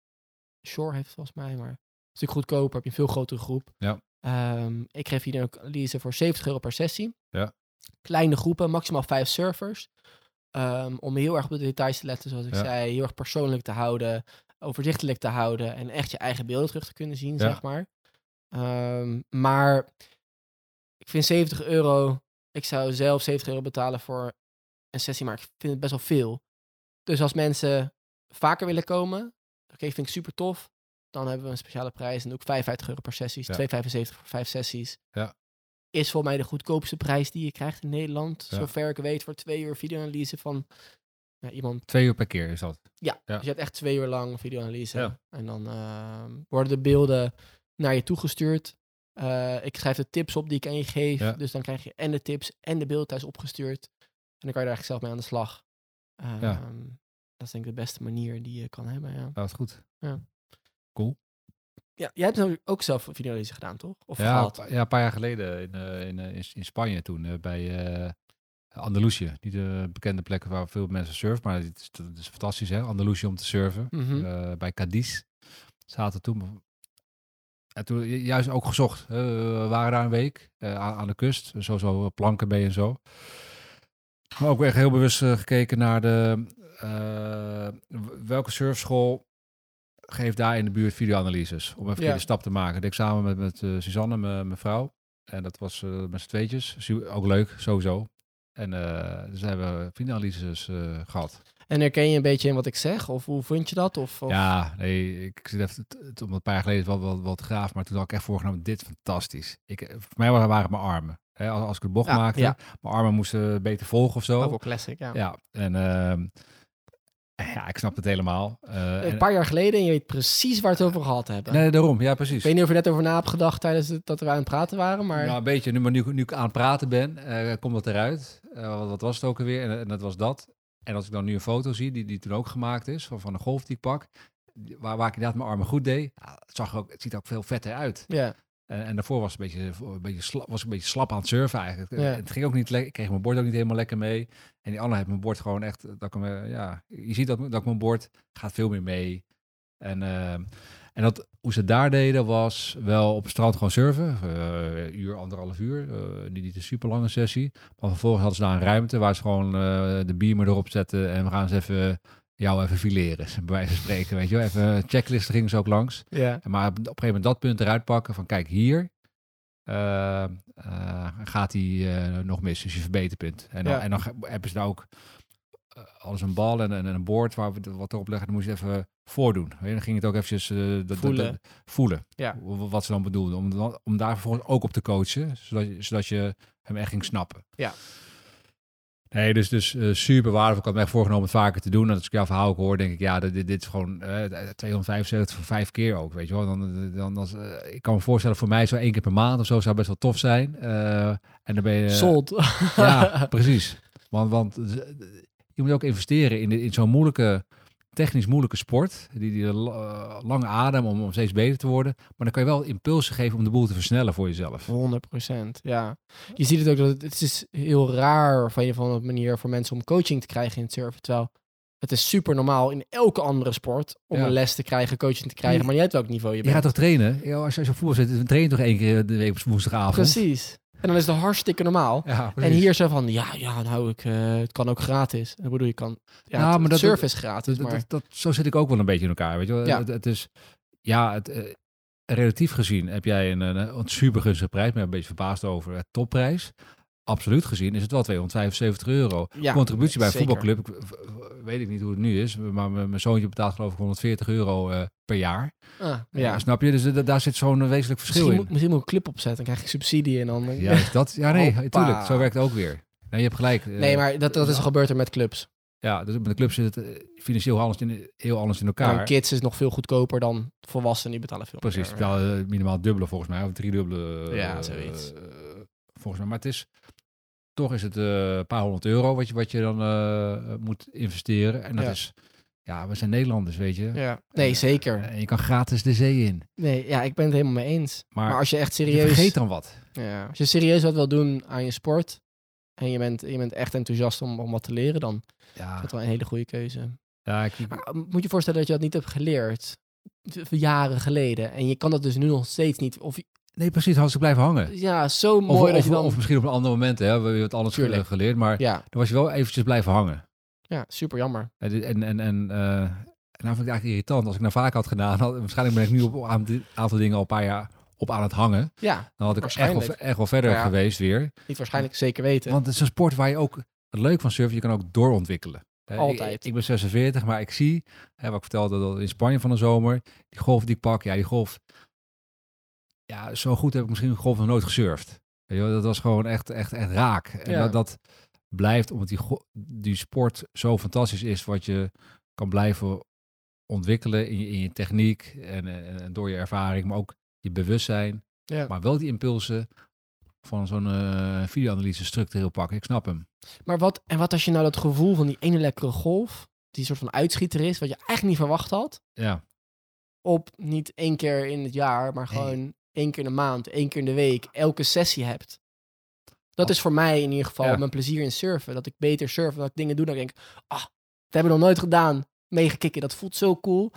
Shore heeft het volgens mij, maar een stuk goedkoper. Heb je een veel grotere groep. Ja. Ehm, ik geef videoanalyse voor 70 euro per sessie. Ja. Kleine groepen, maximaal vijf surfers. Ehm, om heel erg op de details te letten, zoals ik Ja. zei. Heel erg persoonlijk te houden, overzichtelijk te houden. En echt je eigen beelden terug te kunnen zien, Ja. zeg maar. Ehm, maar ik vind 70 euro. Ik zou zelf 70 euro betalen voor een sessie, maar ik vind het best wel veel. Dus als mensen vaker willen komen, oké, vind ik super tof. Dan hebben we een speciale prijs en ook 55 euro per sessies, Ja. 2,75 voor vijf sessies. Ja. Is voor mij de goedkoopste prijs die je krijgt in Nederland. Zover ik weet, voor twee uur videoanalyse van ja, iemand Twee uur per keer is dat. ja, Ja. dus je hebt echt twee uur lang videoanalyse. Ja. En dan ehm, worden de beelden naar je toegestuurd. Eh ik schrijf de tips op die ik aan je geef. Ja. Dus dan krijg je en de tips en de beelden thuis opgestuurd. En dan kan je daar eigenlijk zelf mee aan de slag. Ehm, Dat is denk ik de beste manier die je kan hebben, ja. Dat is goed. ja jij hebt ook zelf videoanalyse gedaan, toch? Of Ja, ja, een paar jaar geleden in, eh, in, eh, in, in Spanje toen, bij Andalusië. Niet de bekende plekken waar veel mensen surfen, maar het is, het is fantastisch hè, Andalusië om te surfen. Mhm. Eh, bij Cadiz zaten toen. En toen ju- juist ook gezocht. We waren daar een week eh, aan, de kust, sowieso planken mee en zo. Maar ook echt heel bewust eh, gekeken naar de, welke surfschool geeft daar in de buurt videoanalyses. Om even Ja. de stap te maken. Dat ik samen met, met Suzanne, mijn vrouw. En dat was met z'n tweetjes. Ook leuk, sowieso. En eh, dus hebben we videoanalyses eh, gehad. En herken je een beetje in wat ik zeg? Of hoe vond je dat? Of, of... Ja, nee, ik zit even, het, om een paar jaar geleden wel, wel te graaf, maar toen had ik echt voorgenomen, dit is fantastisch. Ik, eh, voor mij waren, het mijn armen. Als, als ik de bocht Ja, maakte, ja. mijn armen moesten beter volgen of zo. Ook wel classic, ja. Ja, en ehm, ja, ik snap het helemaal. Eh, Een en- paar jaar geleden en je weet precies waar we het over gehad hebben. nee, daarom, ja, Ik precies. weet niet of je net over na hebt gedacht tijdens het, dat we aan het praten waren, maar... Nou, een beetje, nu, maar nu, nu ik aan het praten ben, eh, komt dat eruit. Eh, wat, wat was het ook alweer? En, en dat was dat. En als ik dan nu een foto zie, die, die toen ook gemaakt is, van, van een golf die ik pak, waar, waar ik inderdaad mijn armen goed deed, ja, het, zag ook, het ziet er ook veel vetter uit. ja. En, en daarvoor was, een beetje, een beetje sla- was ik een beetje slap aan het surfen eigenlijk. Ja. Het ging ook niet lekker. Ik kreeg mijn bord ook niet helemaal lekker mee. En die Anne heeft mijn bord gewoon echt... Dat ik eh, ja, je ziet dat, dat ik mijn bord gaat veel meer mee. En, eh, en dat, hoe ze daar deden was wel op het strand gewoon surfen. Eh, uur, anderhalf uur. Eh, niet, niet een super lange sessie. Maar vervolgens hadden ze daar een ruimte waar ze gewoon eh, de beamer erop zetten. En we gaan eens even jou even fileren. Bij wijze van spreken, weet je wel. Even een checklist gingen ze ook langs. ja. Maar op een gegeven moment dat punt eruit pakken van kijk hier eh, eh, gaat hij eh, nog mis, dus je verbeterpunt. En dan, Ja. en dan hebben ze daar ook eh, alles een bal en, en een boord waar we wat erop leggen, dan moest je even voordoen. Weet je, dan ging het ook eventjes eh, dat- dat- Voelen. dat- voelen Ja. wat ze dan bedoelden. Om, dan- om daar vervolgens ook op te coachen, zodat, je- zodat je hem echt ging snappen. Ja. Nee, dus, dus eh, super waardevol. Ik had me echt voorgenomen het vaker te doen. En als ik jouw verhaal ook hoor, denk ik, ja, dit, dit is gewoon eh 275 voor vijf keer ook, weet je wel. Dan, dan, dan, eh, ik kan me voorstellen, voor mij zo één keer per maand of zo zou best wel tof zijn. Eh, en dan ben je... Sold. Ja, [laughs] precies. Want, want eh, je moet ook investeren in, in zo'n moeilijke, technisch moeilijke sport. Die, die eh, lange adem om, om steeds beter te worden. Maar dan kan je wel impulsen geven om de boel te versnellen voor jezelf. 100% ja. Je ziet het ook, dat het, het is heel raar van je van een manier voor mensen om coaching te krijgen in het surfen. Terwijl het is super normaal in elke andere sport om Ja. een les te krijgen, coaching te krijgen. Maar niet uit welk niveau je Je bent. gaat toch trainen? Ja, als je als je voetbal zit, dan train je toch één keer de week op woensdagavond? Precies. En dan is het hartstikke normaal. Ja, En hier zo van, ja, ja, nou, ik, eh, het kan ook gratis. Ik bedoel, je kan, ja, het, maar dat- is gratis, maar dat, dat- zo zit ik ook wel een beetje in elkaar, weet je wel. Ja. Het, het is, ja, het, eh, relatief gezien heb jij een, een, een super gunstige prijs. Maar een beetje verbaasd over het topprijs. Absoluut gezien is het wel 275 euro. ja, Contributie bij een voetbalclub, ik- v- weet ik niet hoe het nu is. Maar mijn mijn zoontje betaalt geloof ik 140 euro eh, per jaar. Ah, ja. Snap je? Dus eh, daar zit zo'n wezenlijk verschil Misschien in. moet, misschien moet ik een clip opzetten, dan krijg ik subsidie en dan... Ja, is dat? Ja, nee, Hoppa. tuurlijk. Zo werkt het ook weer. Nee, je hebt gelijk. eh, nee, maar dat, dat is gebeurd er met clubs. Ja, dus met de club zit het eh, financieel anders in, heel anders in elkaar. Nou, kids is nog veel goedkoper dan volwassenen, die betalen veel Precies, wel eh, minimaal dubbele volgens mij, of driedubbele. Ja, eh, zoiets. eh, volgens mij, maar het is toch is het eh, een paar honderd euro wat je, wat je dan eh, moet investeren. En dat Ja. is, ja, we zijn Nederlanders, weet je. Ja. Nee, zeker. En je kan gratis de zee in. Nee, ja, ik ben het helemaal mee eens. Maar, Maar als je echt je serieus... vergeet dan wat. Ja, als je serieus wat wil doen aan je sport en je bent, je bent echt enthousiast om, om wat te leren, dan is Ja, dat wel een hele goede keuze. ja ik, Maar uh, moet je voorstellen dat je dat niet hebt geleerd jaren geleden en je kan dat dus nu nog steeds niet. Of nee, precies, als ik blijven hangen. ja, zo Of, mooi dat of, je dan. of misschien op een ander moment, hè, we hebben wat anders Tuurlijk. geleerd, maar ja, dan was je wel eventjes blijven hangen. Ja, super jammer. En, en, en, en eh, en nou vind ik het eigenlijk irritant. Als ik nou vaak had gedaan, had, waarschijnlijk ben ik nu op een aantal- dingen al een paar jaar op aan het hangen. Ja, Dan had ik echt wel, echt wel verder Ja. geweest weer. niet waarschijnlijk zeker weten. Want het is een sport waar je ook, het leuk van surfen, je kan ook doorontwikkelen. Altijd. Ik, ik ben 46, maar ik zie, hè, wat ik vertelde dat in Spanje van de zomer, die golf die ik pak, ja, die golf, ja, zo goed heb ik misschien een golf nog nooit gesurfd. Weet je wel, dat was gewoon echt, echt, echt raak. En Ja. dat, dat blijft, omdat die, die sport zo fantastisch is, wat je kan blijven ontwikkelen in je, in je techniek en, en, en door je ervaring, maar ook je bewustzijn. ja. Maar wel die impulsen van zo'n eh videoanalyse structureel pakken. Ik snap hem. Maar wat, en wat als je nou dat gevoel van die ene lekkere golf, die soort van uitschieter is, wat je eigenlijk niet verwacht had, Ja, op niet één keer in het jaar, maar Nee. gewoon één keer in de maand, één keer in de week, elke sessie hebt. Dat Oh. is voor mij in ieder geval Ja. mijn plezier in surfen. Dat ik beter surf, dat ik dingen doe dat ik denk, ah, dat hebben we nog nooit gedaan. Meegekikken, dat voelt zo cool.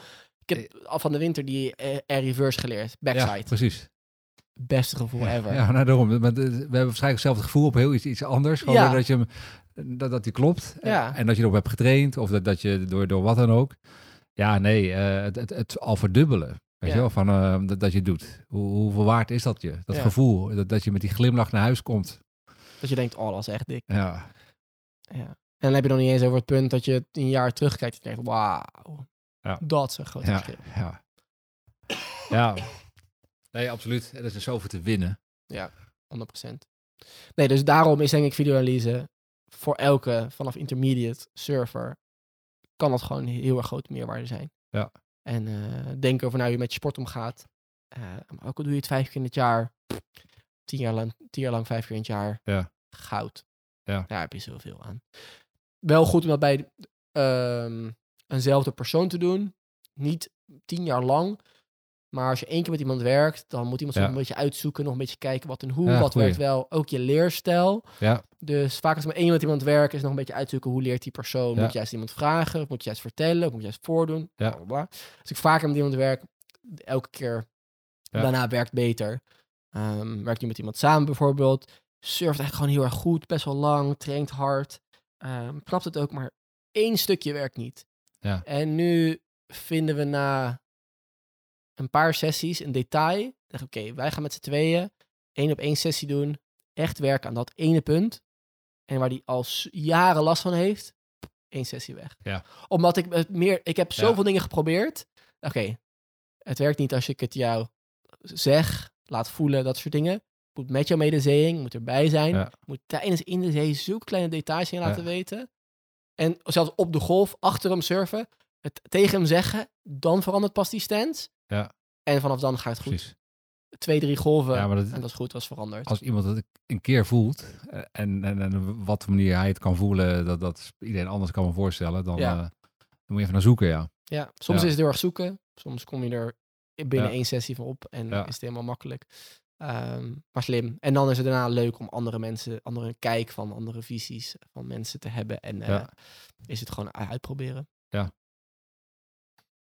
Ik heb al van de winter die eh, air reverse geleerd, backside. ja precies. Beste gevoel ever. Ja, nou daarom. We hebben waarschijnlijk hetzelfde gevoel op heel iets, iets anders. Gewoon Ja. dat, je, hem- dat, dat die klopt. Ja. En dat je erop hebt getraind. Of dat, dat je door, door wat dan ook. Ja, nee. eh, het, het, het al verdubbelen. Weet Ja. je wel? Van, eh, dat, dat je doet. Hoe, hoeveel waard is dat je? Dat Ja. gevoel. Dat, dat je met die glimlach naar huis komt. Dat je denkt, oh, dat is echt dik. Ja. Ja. En dan heb je nog niet eens over het punt dat je een jaar terugkijkt en denkt, wauw, Ja. dat is een groot Ja. verschil. Ja. ja. Nee, absoluut. Er is er zoveel te winnen. 100%. Nee, dus daarom is denk ik videoanalyse voor elke vanaf intermediate surfer kan dat gewoon heel erg grote meerwaarde zijn. Ja. En eh denk over nou hoe je met je sport omgaat. Eh, maar ook al doe je het vijf keer in het jaar, tien jaar lang, tien jaar lang vijf keer in het jaar, Ja. goud. Ja. Daar heb je zoveel aan. Wel goed om dat bij ehm, eenzelfde persoon te doen. Niet tien jaar lang. Maar als je één keer met iemand werkt, dan moet iemand Ja. een beetje uitzoeken, nog een beetje kijken wat en hoe, Ja, wat goeie. werkt wel. Ook je leerstijl. Ja. Dus vaak als met één met iemand werkt, is nog een beetje uitzoeken hoe leert die persoon. Moet je juist iemand vragen, moet je juist vertellen, moet je juist voordoen. Ja. Bla, bla, bla. Als ik vaker met iemand werk, elke keer daarna werkt beter. Ehm werkt je met iemand samen bijvoorbeeld, surft eigenlijk gewoon heel erg goed, best wel lang, traint hard. Ehm knapt het ook, maar één stukje werkt niet. Ja. En nu vinden we na een paar sessies een detail. Oké, wij gaan met z'n tweeën één op één sessie doen. Echt werken aan dat ene punt. En waar die al jaren last van heeft, één sessie weg. Ja. Omdat ik meer, ik heb Ja. zoveel dingen geprobeerd. Oké, het werkt niet als ik het jou zeg, laat voelen, dat soort dingen. moet met jou mee de zee in, moet erbij zijn. Ja. Moet tijdens in de zee zulke kleine details in Ja. laten weten. En zelfs op de golf, achter hem surfen, het tegen hem zeggen, dan verandert pas die stance. Ja. En vanaf dan gaat het goed. Precies. Twee, drie golven Ja, maar dat, en dat is goed, was veranderd. als iemand het een keer voelt eh, en, en, en wat voor manier hij het kan voelen, dat, dat iedereen anders kan me voorstellen, dan, Ja. eh, dan moet je even naar zoeken, ja. Ja, soms is het heel erg zoeken. Soms kom je er binnen Ja. één sessie van op en Ja. is het helemaal makkelijk. Ehm, maar slim. En dan is het daarna leuk om andere mensen, andere kijk van, andere visies van mensen te hebben. En eh, Ja. is het gewoon uitproberen.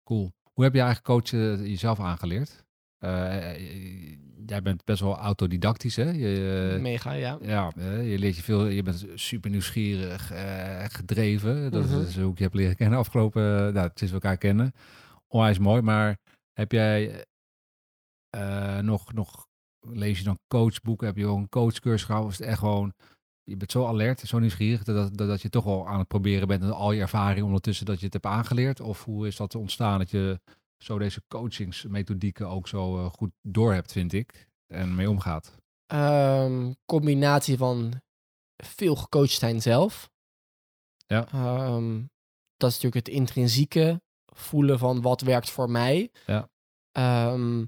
Cool. Hoe heb je eigenlijk coachen jezelf aangeleerd? Eh, eh, jij bent best wel autodidactisch, hè? Je, eh, Mega, ja. ja, eh, je leert je veel. Je bent super nieuwsgierig, eh, gedreven. Dat Mhm. is hoe ik je heb leren kennen afgelopen. eh, nou, sinds we elkaar kennen. Onwijs mooi. Maar heb jij eh, nog, nog lees je dan coachboeken? Heb je ook een coachcursus gehouden? Of is het echt gewoon je bent zo alert, zo nieuwsgierig dat, dat, dat je toch al aan het proberen bent en al je ervaring ondertussen dat je het hebt aangeleerd? Of hoe is dat ontstaan dat je zo deze coachingsmethodieken ook zo eh, goed door hebt, vind ik, en mee omgaat? Ehm, combinatie van veel gecoacht zijn zelf. Ja. Ehm, dat is natuurlijk het intrinsieke voelen van wat werkt voor mij. Ja. Ehm,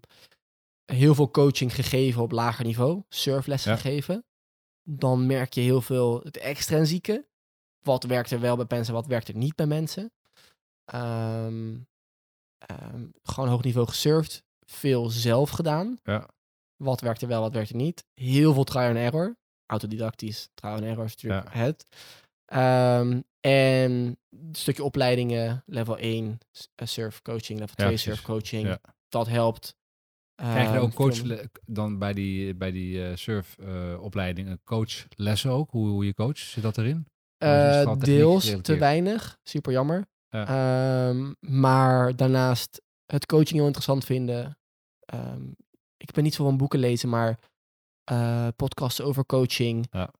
heel veel coaching gegeven op lager niveau, surflessen Ja. gegeven. Dan merk je heel veel het extrinsieke. Wat werkt er wel bij mensen, wat werkt er niet bij mensen. Ehm, ehm, gewoon hoog niveau gesurfd. Veel zelf gedaan. Ja. Wat werkt er wel, wat werkt er niet. Heel veel trial and error. Autodidactisch, trial and error is natuurlijk het. Ehm, en een stukje opleidingen, level 1 s- eh, surf coaching, level 2 precies. surf coaching. Ja. Dat helpt. Krijg je Ehm, ook coach veel- dan bij die, bij die eh, surfopleiding een coachlessen ook? Hoe, hoe je coach? Zit dat erin? Eh, deels te weinig, super jammer. Ehm, maar daarnaast het coaching heel interessant vinden. Ehm, ik ben niet zo van boeken lezen, maar eh, podcasts over coaching. Ja.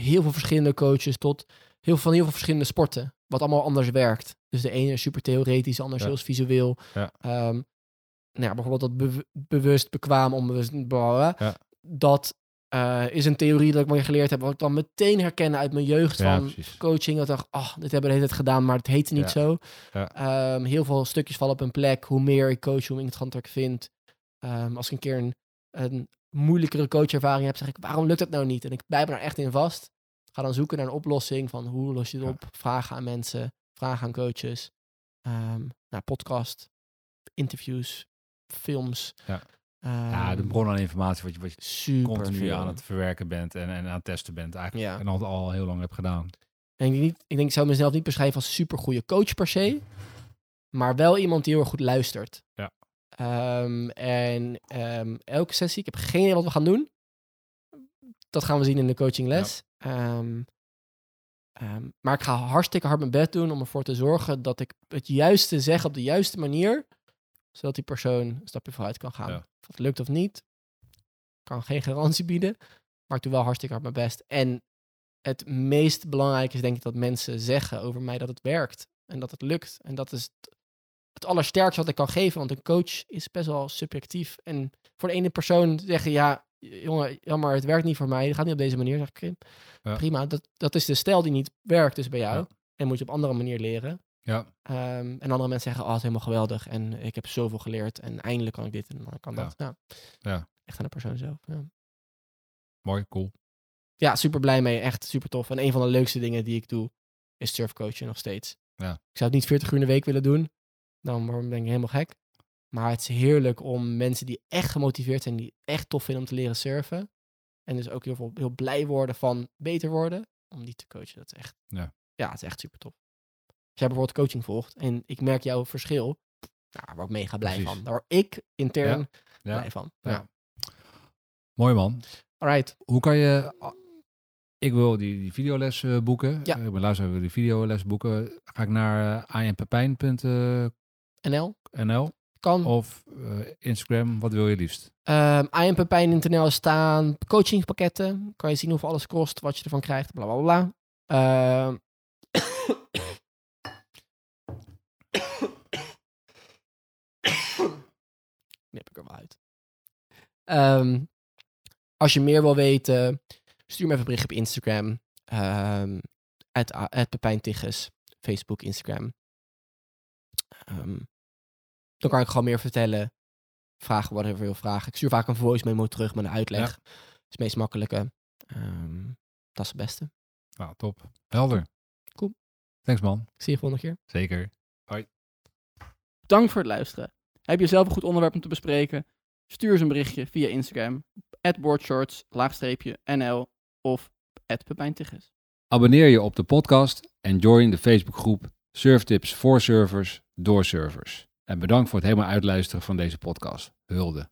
Heel veel verschillende coaches tot heel veel, van heel veel verschillende sporten. Wat allemaal anders werkt. Dus de ene is super theoretisch, de ander is heel visueel. Ehm, nou ja, bijvoorbeeld dat bew- bewust, bekwaam, onbewust, bla. Ja. Dat eh, is een theorie dat ik maar geleerd heb, wat ik dan meteen herken uit mijn jeugd Ja, van precies. coaching. Dat ik dacht, ah, dit hebben we de hele tijd gedaan, maar het heette niet zo. Ehm, heel veel stukjes vallen op een plek. Hoe meer ik coach, hoe interessanter ik vind. Ehm, als ik een keer een, een moeilijkere coachervaring heb, zeg ik, waarom lukt het nou niet? En ik blijf er echt in vast. Ga dan zoeken naar een oplossing van hoe los je het Ja. op? Vragen aan mensen, vragen aan coaches, Ehm naar podcast, interviews, films. Ja. ja, de Ehm, bron aan informatie wat je, wat je super continu veel. aan het verwerken bent en, en aan het testen bent eigenlijk. Ja. En al, al heel lang hebt gedaan. En ik, denk niet, ik denk, ik zou mezelf niet beschrijven als super goede coach per se. Maar wel iemand die heel erg goed luistert. Ja. Ehm, en ehm, elke sessie, ik heb geen idee wat we gaan doen. Dat gaan we zien in de coachingles. Ehm, ehm, maar ik ga hartstikke hard mijn best doen om ervoor te zorgen dat ik het juiste zeg op de juiste manier. Zodat die persoon een stapje vooruit kan gaan. Ja. Of het lukt of niet, kan geen garantie bieden. Maar ik doe wel hartstikke hard mijn best. En het meest belangrijke is denk ik dat mensen zeggen over mij dat het werkt. En dat het lukt. En dat is het, allersterkste wat ik kan geven. Want een coach is best wel subjectief. En voor de ene persoon zeggen, ja, jongen, jammer, het werkt niet voor mij. Het gaat niet op deze manier. Zeg ik, Ja. prima. Dat, dat is de stijl die niet werkt dus bij jou. Ja. En moet je op andere manier leren. Ja, Ehm, en andere mensen zeggen, oh, het is helemaal geweldig. En ik heb zoveel geleerd. En eindelijk kan ik dit en dan kan dat. Ja. Ja. Echt aan de persoon zelf. Ja. mooi, cool. ja, super blij mee. Echt super tof. En een van de leukste dingen die ik doe, is surfcoachen nog steeds. Ja. Ik zou het niet 40 uur in de week willen doen. Dan word ik helemaal gek. Maar het is heerlijk om mensen die echt gemotiveerd zijn, die echt tof vinden om te leren surfen. En dus ook heel, veel, heel blij worden van beter worden, om die te coachen. Dat is echt, Ja. ja, het is echt super tof. Als jij bijvoorbeeld coaching volgt en ik merk jouw verschil, nou, daar word ik mega blij Precies. van. Daar word ik intern Ja. blij van. Ja. Mooi man. Alright. Hoe kan je... Ik wil die, die videoles eh, boeken. Ja. Ik ben luisteraar, wil die videoles boeken. Ga ik naar uh, anpepijn.nl NL kan. of eh, Instagram? Wat wil je liefst? Um, staan coachingpakketten. Kan je zien hoeveel alles kost, wat je ervan krijgt, bla bla bla. Ehm, Knip ik er wel uit. Ehm, Als je meer wil weten, stuur me even een bericht op Instagram. at, at Pepijn Tigges, Facebook, Instagram. Ehm, dan kan ik gewoon meer vertellen. Vragen wat je wil vragen. Ik stuur vaak een voice memo terug met een uitleg. Dat is het meest makkelijke. Ehm, dat is het beste. Nou, top. Helder. Cool. Thanks man. Ik zie je volgende keer. Zeker. Dank voor het luisteren. Heb je zelf een goed onderwerp om te bespreken? Stuur eens een berichtje via Instagram, boardshorts, laagstreepje, NL of Pepijntigges. Abonneer je op de podcast en join de Facebookgroep Surftips voor servers door servers. En bedankt voor het helemaal uitluisteren van deze podcast. Hulde.